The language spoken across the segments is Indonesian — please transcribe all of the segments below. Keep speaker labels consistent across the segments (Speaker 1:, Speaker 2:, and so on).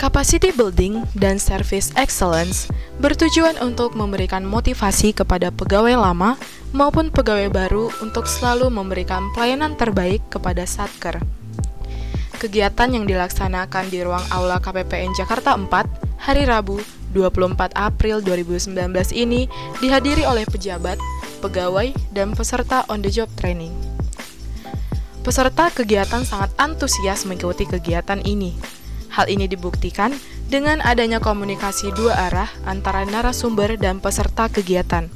Speaker 1: Capacity building dan service excellence bertujuan untuk memberikan motivasi kepada pegawai lama maupun pegawai baru untuk selalu memberikan pelayanan terbaik kepada Satker. Kegiatan yang dilaksanakan di ruang Aula KPPN Jakarta 4 hari Rabu 24 April 2019 ini dihadiri oleh pejabat, pegawai, dan peserta on the job training. Peserta kegiatan sangat antusias mengikuti kegiatan ini. Hal ini dibuktikan dengan adanya komunikasi dua arah antara narasumber dan peserta kegiatan.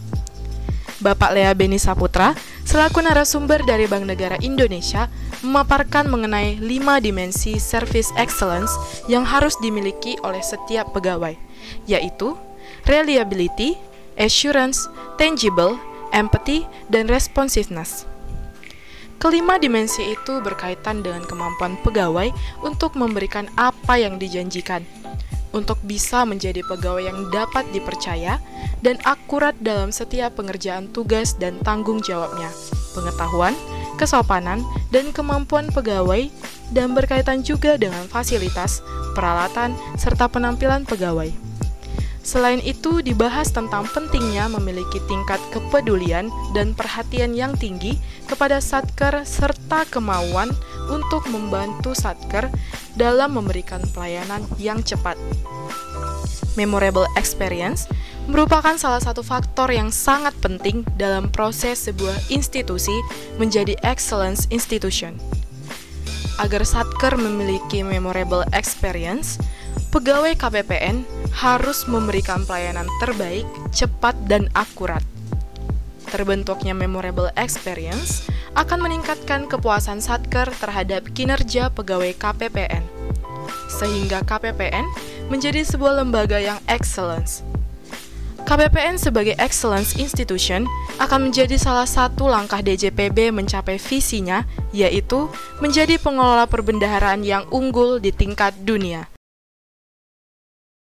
Speaker 1: Bapak Lea Beni Saputra, selaku narasumber dari Bank Negara Indonesia, memaparkan mengenai lima dimensi service excellence yang harus dimiliki oleh setiap pegawai, yaitu reliability, assurance, tangible, empathy, dan responsiveness. Kelima dimensi itu berkaitan dengan kemampuan pegawai untuk memberikan apa yang dijanjikan, untuk bisa menjadi pegawai yang dapat dipercaya dan akurat dalam setiap pengerjaan tugas dan tanggung jawabnya, pengetahuan, kesopanan, dan kemampuan pegawai, dan berkaitan juga dengan fasilitas, peralatan, serta penampilan pegawai. Selain itu, dibahas tentang pentingnya memiliki tingkat kepedulian dan perhatian yang tinggi kepada Satker serta kemauan untuk membantu Satker dalam memberikan pelayanan yang cepat. Memorable experience merupakan salah satu faktor yang sangat penting dalam proses sebuah institusi menjadi excellence institution. Agar Satker memiliki memorable experience, pegawai KPPN harus memberikan pelayanan terbaik, cepat, dan akurat. Terbentuknya memorable experience akan meningkatkan kepuasan Satker terhadap kinerja pegawai KPPN, sehingga KPPN menjadi sebuah lembaga yang excellence. KPPN sebagai excellence institution akan menjadi salah satu langkah DJPB mencapai visinya, yaitu menjadi pengelola perbendaharaan yang unggul di tingkat dunia.